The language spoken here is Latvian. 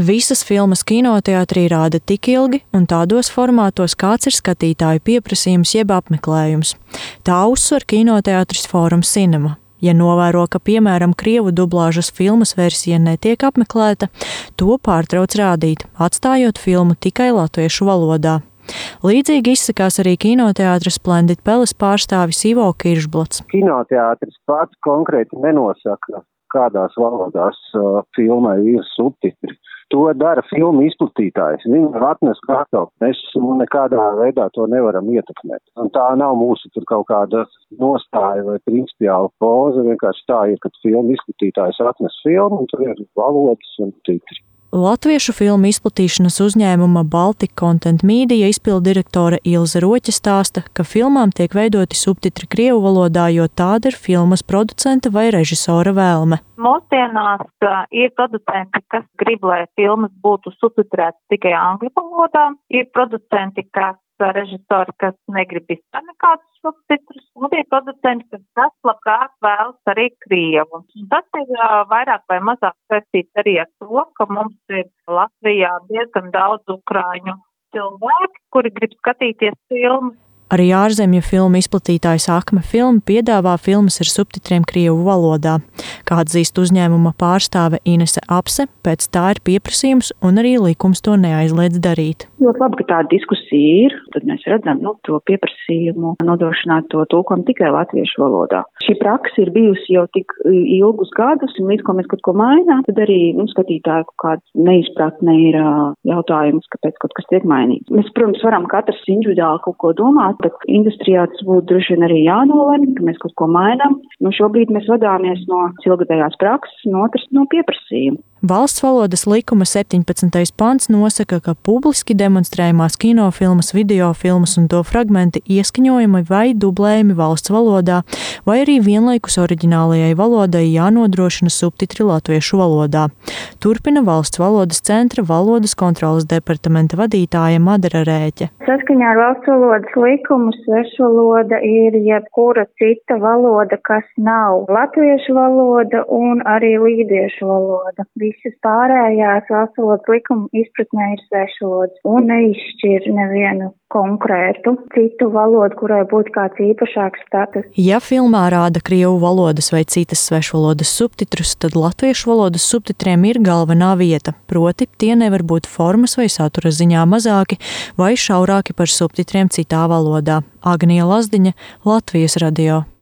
Visas filmas kinoteātrī rāda tik ilgi un tādos formātos, kāds ir skatītāju pieprasījums jeb apmeklējums. Tā uzsver kinoteātris Fórums Cinema. Ja novēro, ka, piemēram, krievu dublāžas filmas versija netiek apmeklēta, to pārtrauc rādīt, atstājot filmu tikai latviešu valodā. Līdzīgi izsakās arī kinoteātris Splendid Peles pārstāvis Ivo Kiršblats. Kinoteātris pats konkrēti nenosaka, kādās valodās uh, filmai ir subtitri. To dara filmu izplatītājs. Viņi var atnest kārtot. Mēs nekādā veidā to nevaram ietekmēt. Un tā nav mūsu tur kaut kāda nostāja vai principiāla poza. Vienkārši tā ir, kad filmu izplatītājs atnes filmu un tur ir valodas un titri. Latviešu filmu izplatīšanas uzņēmuma Baltic Content Media izpildirektore Ilze Roķa stāsta, ka filmām tiek veidoti subtitri Krievu valodā, jo tāda ir filmas producenta vai režisora vēlme. Mūsdienās ir producenti, kas grib, lai filmas būtu subtitrētas tikai angļu valodā, ir producenti, kas režisori, kas negrib vispār nekādus subtitrus, un ir producenti, kas tas labprāt vēlas arī Krievu. Tas ir vairāk vai mazāk saistīts arī ar to, ka mums ir Latvijā diezgan daudz ukrāņu cilvēki, kuri grib skatīties filmas Arī ārzemju filmu izplatītājs Akme Film piedāvā filmas ar subtitriem Krievu valodā. Kā atzīst uzņēmuma pārstāve Inese Apse, pēc tā ir pieprasījums un arī likums to neaizliedz darīt. Ļoti labi, ka tāda diskusija ir, tad mēs redzam nu, to pieprasījumu nodrošināt to tulkojumu tikai latviešu valodā. Šī praksa ir bijusi jau tik ilgus gadus, un līdz ko mēs kaut ko mainām, tad arī nu, skatītāju kāda neizpratne ir jautājums, kāpēc kaut kas tiek mainīts. Mēs, protams, varam katrs individuāli kaut ko domāt, bet industrijā tas būtu droši vien arī jānolemj, ka mēs kaut ko mainām. Nu, šobrīd mēs vadāmies no ilgadējās prakses, un otrs no pieprasījuma. Valsts valodas likuma 17. pants nosaka, ka publiski demonstrējumās kinofilmas, videofilmas un to fragmenti ieskaņojumi vai dublējumi valsts valodā, vai arī vienlaikus oriģinālajai valodai jānodrošina subtitri latviešu valodā. Turpina valsts valodas centra valodas kontrolas departamenta vadītāja Madara Rēķe. Saskaņā ar valsts valodas likumu svešvaloda ir jebkura cita valoda, kas nav latviešu valoda un arī līdiešu valoda visas pārējās valsts likuma izpratnē ir svešvalodas un neizšķir nevienu konkrētu citu valodu, kurai būtu kāds īpašāks status. Ja filmā rāda krievu valodas vai citas svešvalodas subtitrus, tad latviešu valodas subtitriem ir galvenā vieta, proti tie nevar būt formas vai satura ziņā mazāki vai šaurāki par subtitriem citā valodā. Agnija Lazdiņa, Latvijas radio.